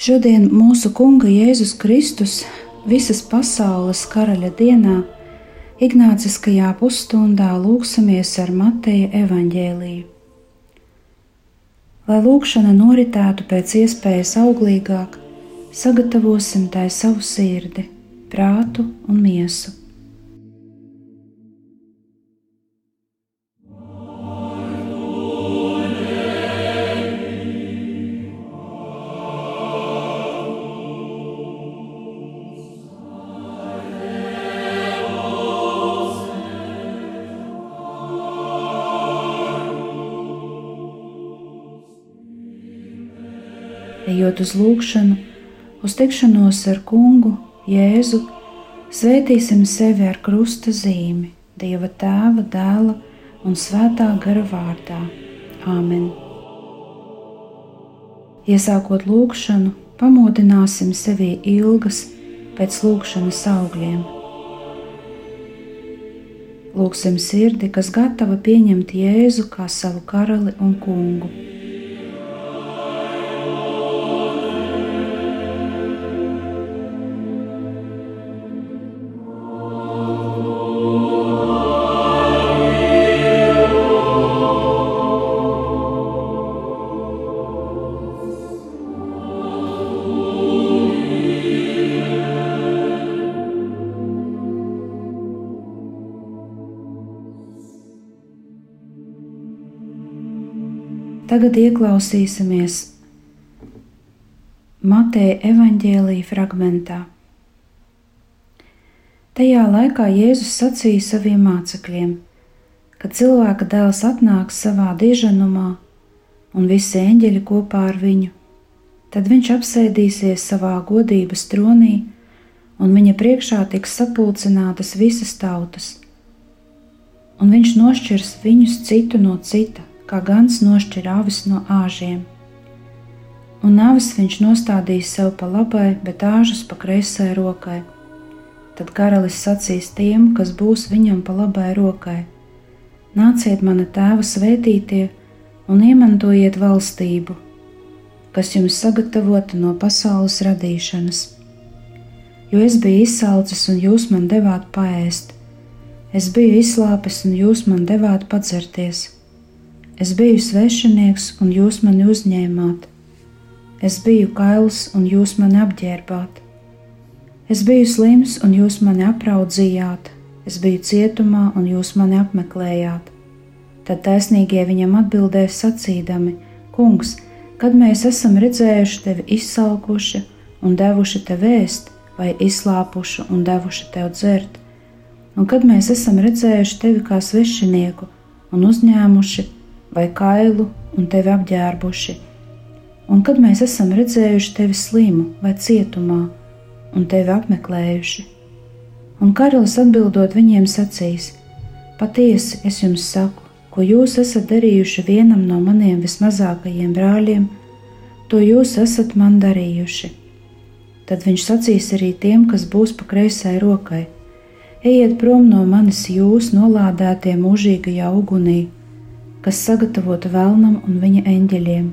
Šodien mūsu Kunga Jēzus Kristus visas pasaules karaļa dienā Ignāciskajā pusstundā lūksimies ar Mateja evaņģēliju. Lai lūkšana noritētu pēc iespējas auglīgāk, sagatavosim tai savu sirdi, prātu un miesu. Ejot uz lūgšanu, uz tikšanos ar kungu, Jēzu, svētīsim sevi ar krusta zīmi, Dieva tēva, dēla un svētā gara vārdā. Āmen! Iesākot lūgšanu, pamodināsim sevi ilgas pēc lūgšanas augļiem. Lūksim sirdi, kas gatava pieņemt Jēzu kā savu karali un kungu. Tagad ieklausīsimies Mateja evaņģēlīja fragmentā. Tajā laikā Jēzus sacīja saviem mācekļiem, ka cilvēka dēls atnāks savā diženumā un visi eņģeļi kopā ar viņu, tad viņš apsēdīsies savā godības tronī, un viņa priekšā tiks sapulcinātas visas tautas, un viņš nošķirs viņus citu no cita kā gans nošķir avis no āžiem. Un avis viņš nostādīs sev pa labai, bet āžus pa kreisai rokai. Tad karalis sacīs tiem, kas būs viņam pa labai rokai: Nāciet, mana tēva svētītie, un iemantojiet valstību, kas jums sagatavota no pasaules radīšanas. Jo es biju izsalcis, un jūs man devāt paēst, es biju izslāpis, un jūs man devāt padzerties Es biju svešinieks, un jūs mani uzņēmāt. Es biju kails, un jūs mani apģērbāt. Es biju slims, un jūs mani apraudzījāt. Es biju cietumā, un jūs mani apmeklējāt. Tad taisnīgie viņam atbildēja sacīdami: Kungs, kad mēs esam redzējuši tevi izsalkuši un devuši tev vēst, vai izslāpuši un devuši tev dzert, un kad mēs esam redzējuši tevi kā svešinieku un uzņēmuši vai kailu un tevi apģērbuši, un kad mēs esam redzējuši tevi slimu vai cietumā un tevi apmeklējuši. Un karalis atbildot viņiem sacīs: Patiesi es jums saku, ko jūs esat darījuši vienam no maniem vismazākajiem brāļiem, to jūs esat man darījuši. Tad viņš sacīs arī tiem, kas būs pa kreisai rokai: Ejiet prom no manis jūs nolādētie mūžīgajā ugunī, kas sagatavota vēlnam un viņa eņģeļiem,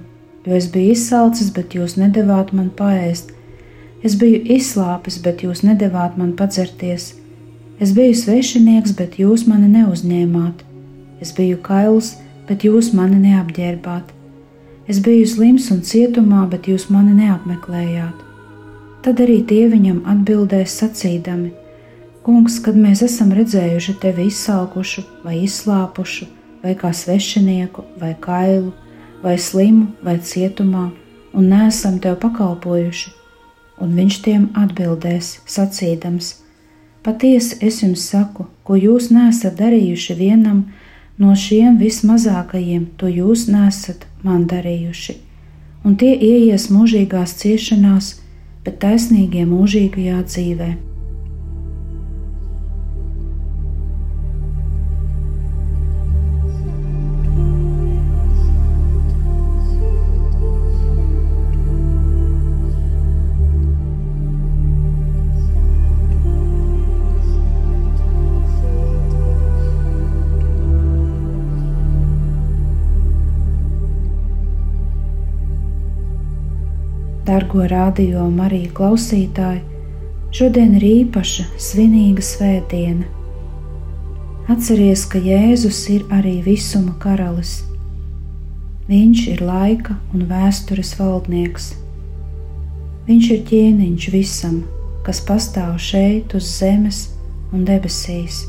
jo es biju izsalcis, bet jūs nedavāt man paēst, es biju izslāpis, bet jūs nedavāt man padzerties, es biju svešinieks, bet jūs mani neuzņēmāt, es biju kails, bet jūs mani neapģērbāt, es biju slims un cietumā, bet jūs mani neapmeklējāt. Tad arī tie viņam atbildēs sacīdami: Kungs, kad mēs esam redzējuši tevi izsalkušu vai izslāpušu, vai kā svešinieku, vai kailu, vai slimu, vai cietumā, un neesam tev pakalpojuši? Un viņš tiem atbildēs, sacīdams: Patiesi es jums saku, ko jūs nesat darījuši vienam no šiem vismazākajiem, to jūs nesat man darījuši. Un tie ieies mūžīgās ciešanās, bet taisnīgie mūžīgajā dzīvēm. Dargo radio Marija klausītāji, šodien ir īpaša svinīga svētdiena. Atceries, ka Jēzus ir arī visuma karalis. Viņš ir laika un vēstures valdnieks. Viņš ir ķēniņš visam, kas pastāv šeit uz zemes un debesīs.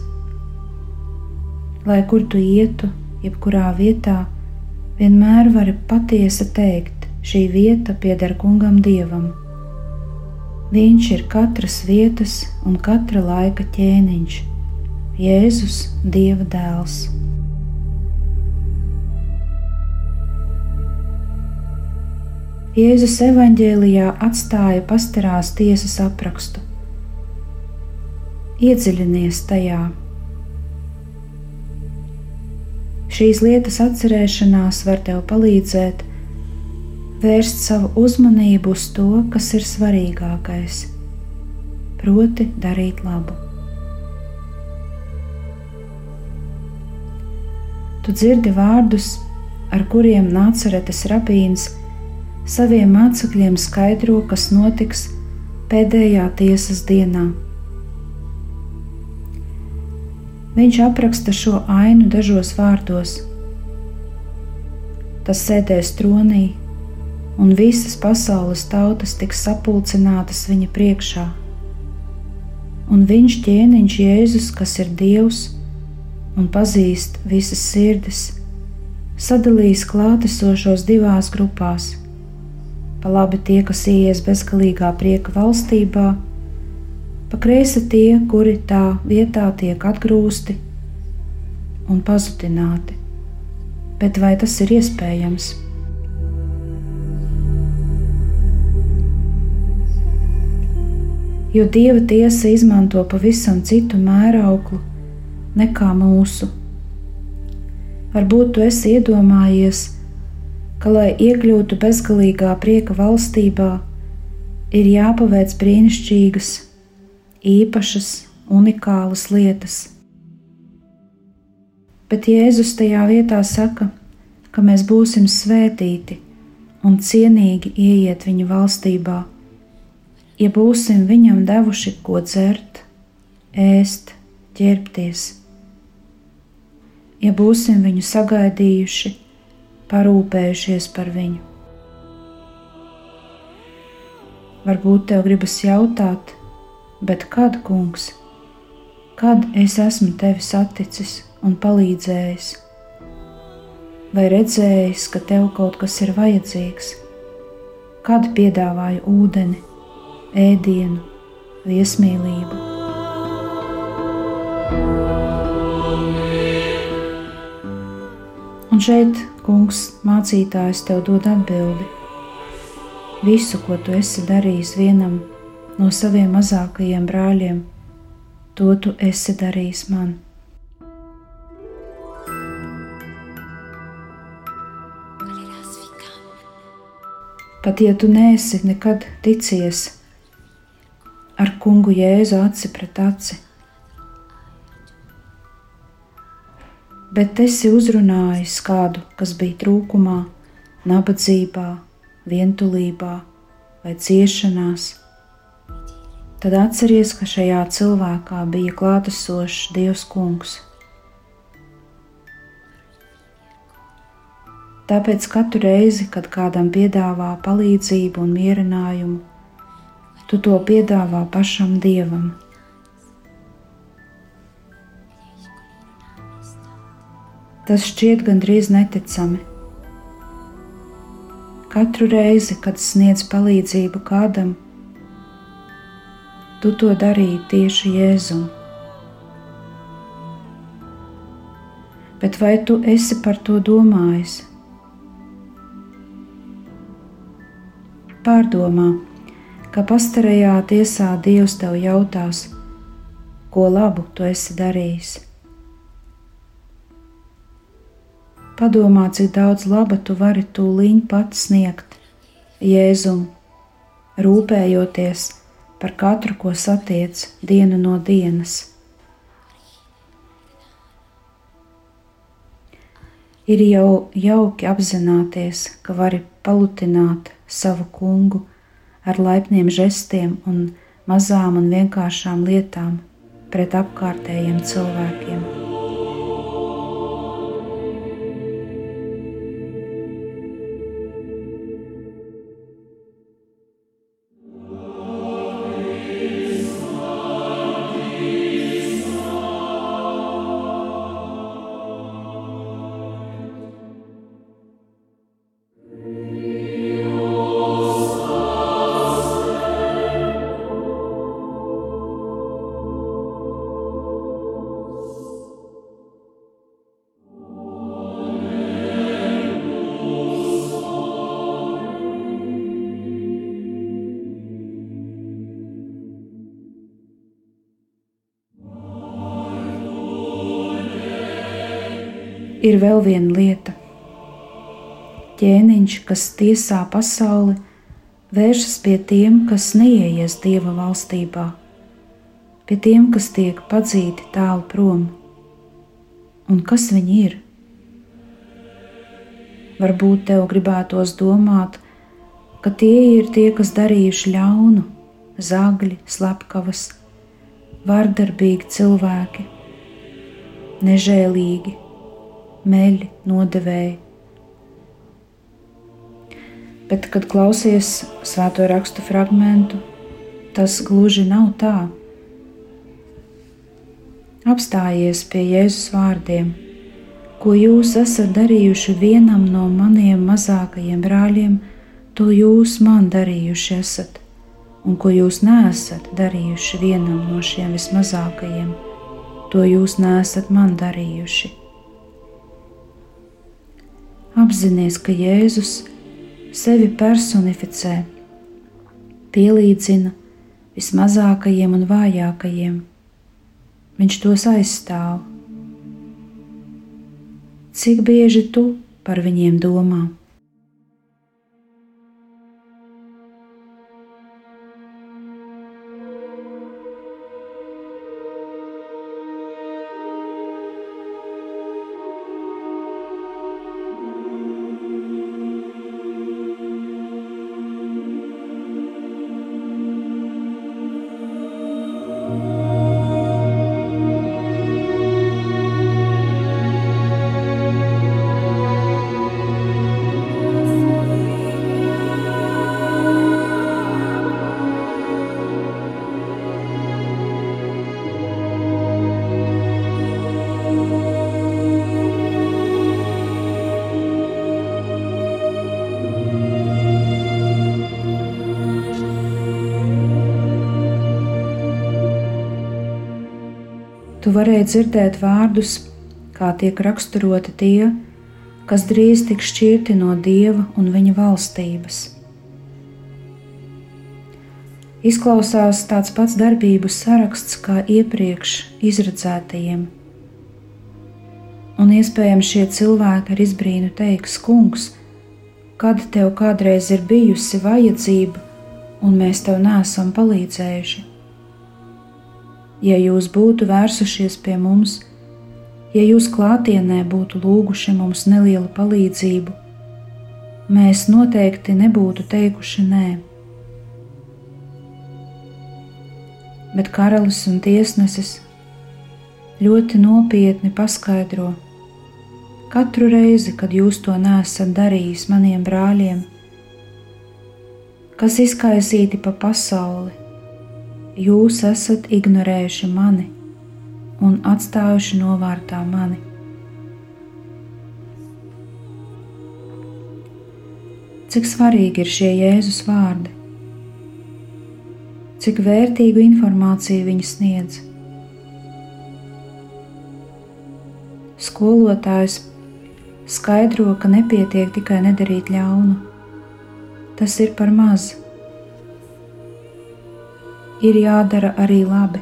Lai kur tu ietu, jebkurā vietā, vienmēr vari patiesi teikt, Šī vieta pieder kungam dievam. Viņš ir katras vietas un katra laika ķēniņš, Jēzus, Dieva dēls. Jēzus evanģēlijā atstāja pastarās tiesas aprakstu. Iedziļinies tajā. Šīs lietas atcerēšanās var tev palīdzēt vērst savu uzmanību uz to, kas ir svarīgākais, proti, darīt labu. Tu dzirdi vārdus, ar kuriem Nāceretes rabīns saviem mācekļiem skaidro, kas notiks pēdējā tiesas dienā. Viņš apraksta šo ainu dažos vārdos. Tas sēdēs tronī, un visas pasaules tautas tiks sapulcinātas viņa priekšā. Un viņš ķēniņš Jēzus, kas ir Dievs un pazīst visas sirdis, sadalīs klātesošos divās grupās. Pa labi tie, kas ies bezgalīgā prieka valstībā, pa kreisi tie, kuri tā vietā tiek atgrūsti un pazudināti. Bet vai tas ir iespējams? Jo Dieva tiesa izmanto pavisam citu mērauklu nekā mūsu. Varbūt tu esi iedomājies, ka, lai iekļūtu bezgalīgā prieka valstībā, ir jāpaveic brīnišķīgas, īpašas, unikālas lietas. Bet Jēzus tajā vietā saka, ka mēs būsim svētīti un cienīgi ieiet viņa valstībā ja būsim viņam devuši ko dzert, ēst, ģērbties, ja būsim viņu sagaidījuši, parūpējušies par viņu. Varbūt tev gribas jautāt, bet kad, kungs, kad es esmu tevi saticis un palīdzējis, vai redzējis, ka tev kaut kas ir vajadzīgs, kad piedāvāju ūdeni, ēdienu, viesmīlību. Un šeit, kungs, mācītājs tev dod atbildi. Visu, ko tu esi darījis vienam no saviem mazākajiem brāļiem, to tu esi darījis man. Pat ja tu neesi nekad ticies ar kungu Jēzu aci pret aci. Bet esi uzrunājis kādu, kas bija trūkumā, nabadzībā, vientulībā vai ciešanās. Tad atceries, ka šajā cilvēkā bija klātesošs Dievs Kungs. Tāpēc katru reizi, kad kādam piedāvā palīdzību un mierinājumu, tu to piedāvā pašam dievam. Tas šķiet gandrīz neticami. Katru reizi, kad sniedz palīdzību kādam, tu to darīji tieši Jēzum. Bet vai tu esi par to domājis? Pārdomā, ka pastarajā tiesā Dievs tev jautās, ko labu tu esi darījis. Padomā, cik daudz laba tu vari tūlīt pat sniegt Jēzum, rūpējoties par katru, ko satiec dienu no dienas. Ir jau jauki apzināties, ka vari palutināt savu kungu ar laipniem žestiem un mazām un vienkāršām lietām pret apkārtējiem cilvēkiem. Ir vēl viena lieta. Ķēniņš, kas tiesā pasauli, vēršas pie tiem, kas neieies dieva valstībā, pie tiem, kas tiek padzīti tālu prom. Un kas viņi ir? Varbūt tev gribētos domāt, ka tie ir tie, kas darījuši ļaunu, zagļi, slepkavas, vardarbīgi cilvēki, nežēlīgi meļi, nodevēji. Bet, kad klausies svēto rakstu fragment, tas gluži nav tā. Apstājies pie Jēzus vārdiem, ko jūs esat darījuši vienam no maniem mazākajiem brāļiem, to jūs man darījuši esat, un ko jūs neesat darījuši vienam no šiem vismazākajiem, to jūs neesat man darījuši. Apzinies, ka Jēzus sevi personificē, pielīdzina vismazākajiem un vājākajiem. Viņš tos aizstāv. Cik bieži tu par viņiem domā? Tu varēji dzirdēt vārdus, kā tiek raksturoti tie, kas drīz tiks šķirti no dieva un viņa valstības. Izklausās tāds pats darbību saraksts kā iepriekš izredzētajiem. Un iespējams šie cilvēki ar izbrīnu teiks, kungs, kad tev kādreiz ir bijusi vajadzība, un mēs tev nesam palīdzējuši ja jūs būtu vērsušies pie mums, ja jūs klātienē būtu lūguši mums nelielu palīdzību, mēs noteikti nebūtu teikuši nē. Bet karalis un tiesnesis ļoti nopietni paskaidro, katru reizi, kad jūs to nesat darījis maniem brāļiem, kas izkaisīti pa pasauli, jūs esat ignorējuši mani un atstājuši novārtā mani. Cik svarīgi ir šie Jēzus vārdi, cik vērtīgu informāciju viņi sniedz. Skolotājs skaidro, ka nepietiek tikai nedarīt ļaunu. Tas ir par maz. Ir jādara arī labi.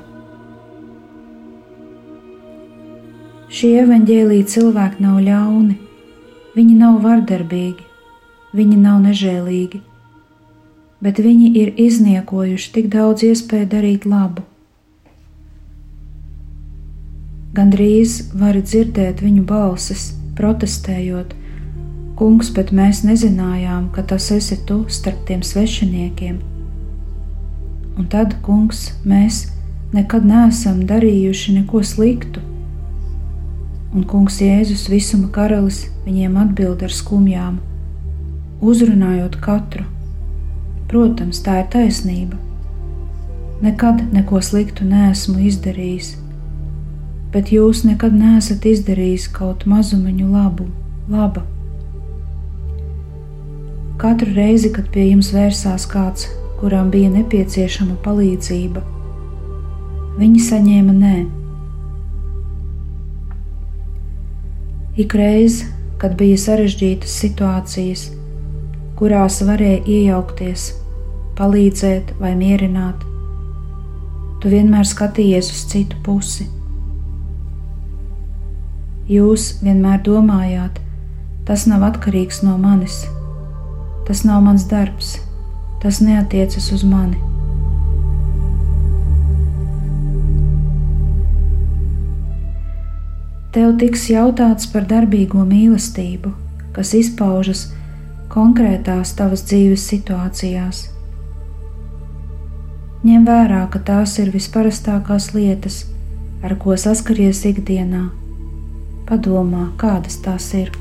Šie evaņģēlīji cilvēki nav ļauni, viņi nav vardarbīgi, viņi nav nežēlīgi, bet viņi ir izniekojuši tik daudz iespēju darīt labu. Gandrīz var dzirdēt viņu balsis, protestējot, Kungs, bet mēs nezinājām, ka tas esi tu starp tiem svešiniekiem. Un tad, kungs, mēs nekad neesam darījuši neko sliktu. Un kungs Jēzus visuma karalis viņiem atbild ar skumjām, uzrunājot katru. Protams, tā ir taisnība. Nekad neko sliktu neesmu izdarījis, bet jūs nekad neesat izdarījis kaut mazumiņu labu, laba. Katru reizi, kad pie jums vērsās kāds, kuram bija nepieciešama palīdzība, viņi saņēma nē. Ik reiz, kad bija sarežģītas situācijas, kurās varēja iejaukties, palīdzēt vai mierināt, tu vienmēr skatījies uz citu pusi. Jūs vienmēr domājāt, tas nav atkarīgs no manis Tas nav mans darbs, tas neatiecas uz mani. Tev tiks jautāts par darbīgo mīlestību, kas izpaužas konkrētās tavas dzīves situācijās. Ņem vērā, ka tās ir visparastākās lietas, ar ko saskaries ikdienā. Padomā, kādas tās ir.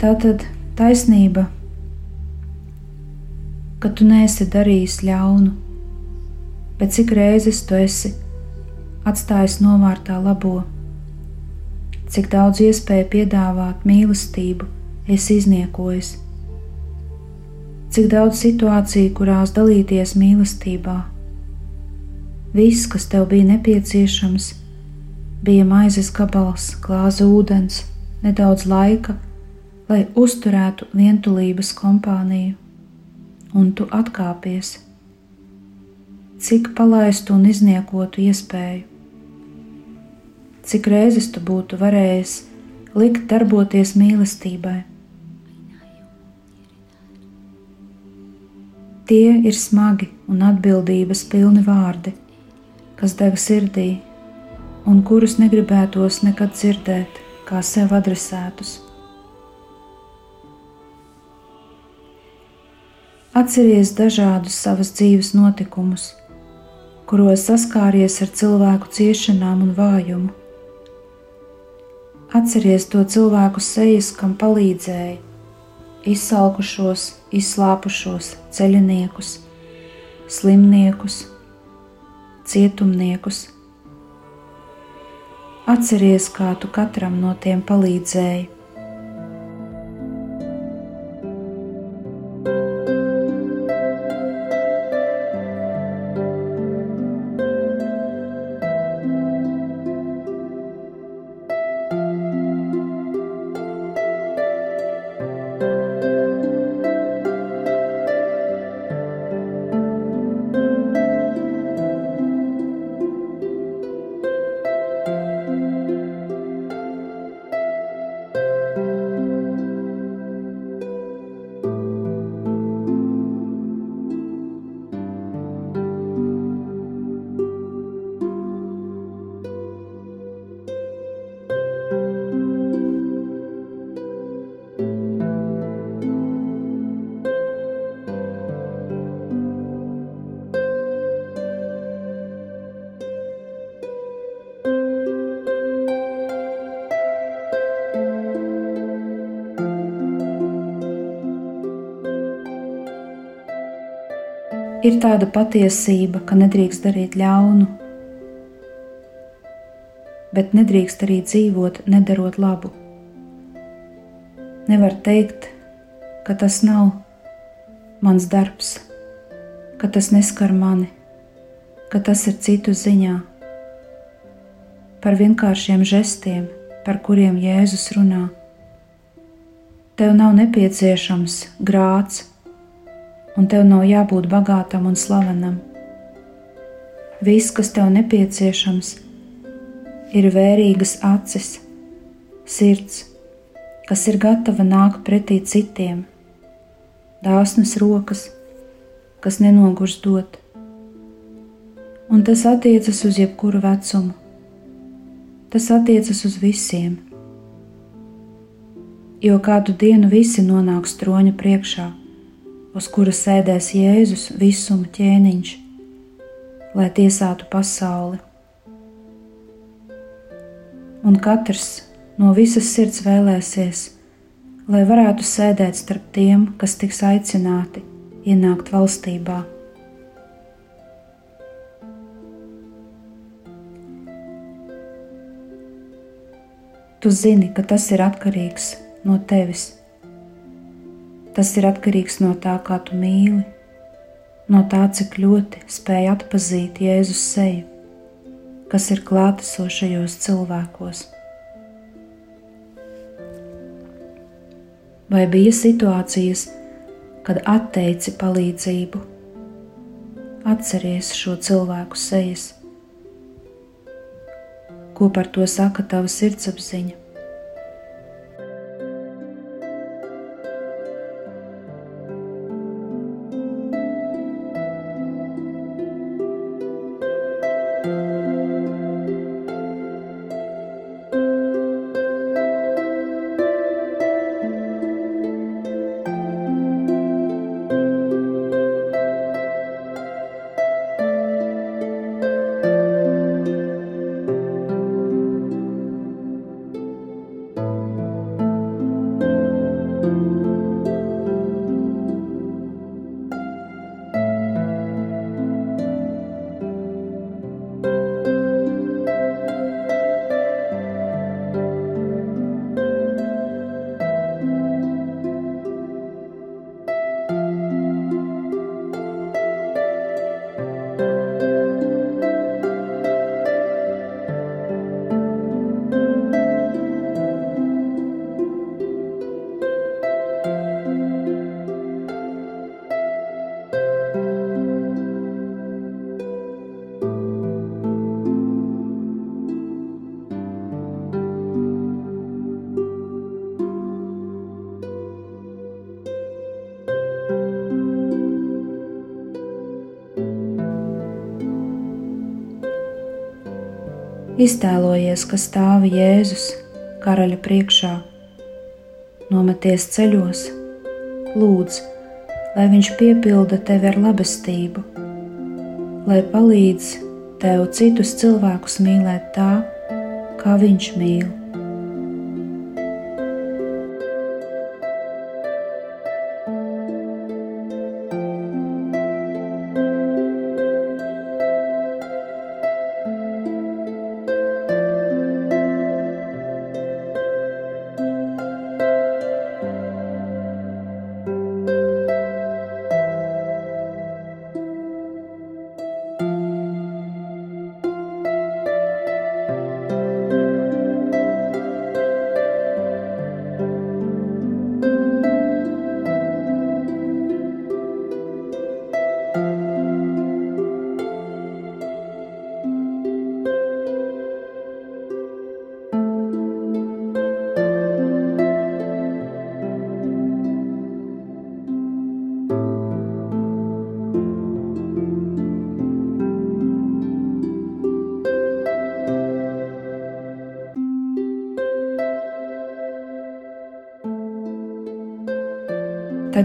Tā tad taisnība, ka tu neesi darījis ļaunu, bet cik reizes tu esi atstājis novārtā labo, cik daudz iespēju piedāvāt mīlestību esi izniekojis, cik daudz situāciju, kurās dalīties mīlestībā. Viss, kas tev bija nepieciešams, bija maizes gabals, glāze ūdens, nedaudz laika lai uzturētu vientulības kompāniju, un tu atkāpies, cik palaistu un izniekotu iespēju, cik reizes tu būtu varējis likt darboties mīlestībai. Tie ir smagi un atbildības pilni vārdi, kas deg sirdī un kurus negribētos nekad dzirdēt kā sev adresētus. Atceries dažādus savas dzīves notikumus, kuros saskāries ar cilvēku ciešanām un vājumu. Atceries to cilvēku sejas, kam palīdzēja, izsalkušos, izslāpušos ceļniekus, slimniekus, cietumniekus. Atceries, kā tu katram no tiem palīdzēji Ir tāda patiesība, ka nedrīkst darīt ļaunu, bet nedrīkst arī dzīvot, nedarot labu. Nevar teikt, ka tas nav mans darbs, ka tas neskar mani, ka tas ir citu ziņā. Par vienkāršiem žestiem, par kuriem Jēzus runā. Tev nav nepieciešams grāts, un tev nav jābūt bagātam un slavenam. Viss, kas tev nepieciešams, ir vērīgas acis, sirds, kas ir gatava nākt pretī citiem, dāsnas rokas, kas nenogurs dot. Un tas attiecas uz jebkuru vecumu. Tas attiecas uz visiem. Jo kādu dienu visi nonāks troņa priekšā uz kura sēdēs Jēzus visuma ķēniņš, lai tiesātu pasauli. Un katrs no visas sirds vēlēsies, lai varētu sēdēt starp tiem, kas tiks aicināti ienākt valstībā. Tu zini, ka tas ir atkarīgs no tevis Tas ir atkarīgs no tā, kā tu mīli, no tā, cik ļoti spēj atpazīt Jēzus seju, kas ir klātesošajos cilvēkos. Vai bija situācijas, kad atteici palīdzību? Atceries šo cilvēku sejas. Ko par to saka tava sirdsapziņa? Iztēlojies, ka stāvi Jēzus karaļa priekšā, nometies ceļos, lūdz, lai viņš piepilda tevi ar labestību, lai palīdz tev citus cilvēkus mīlēt tā, kā viņš mīl.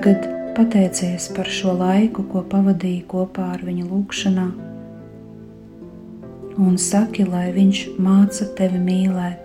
Tagad pateicies par šo laiku, ko pavadīji kopā ar viņu lūgšanā, un saki, lai viņš māca tevi mīlēt.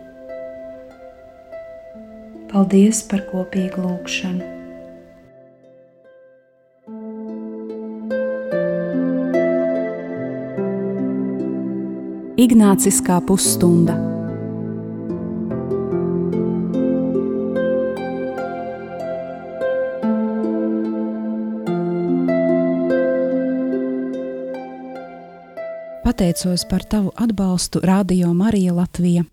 Paldies par kopīgu lūgšanu! Ignāciskā pusstunda. Pateicos par tavu atbalstu Radio Marija Latvija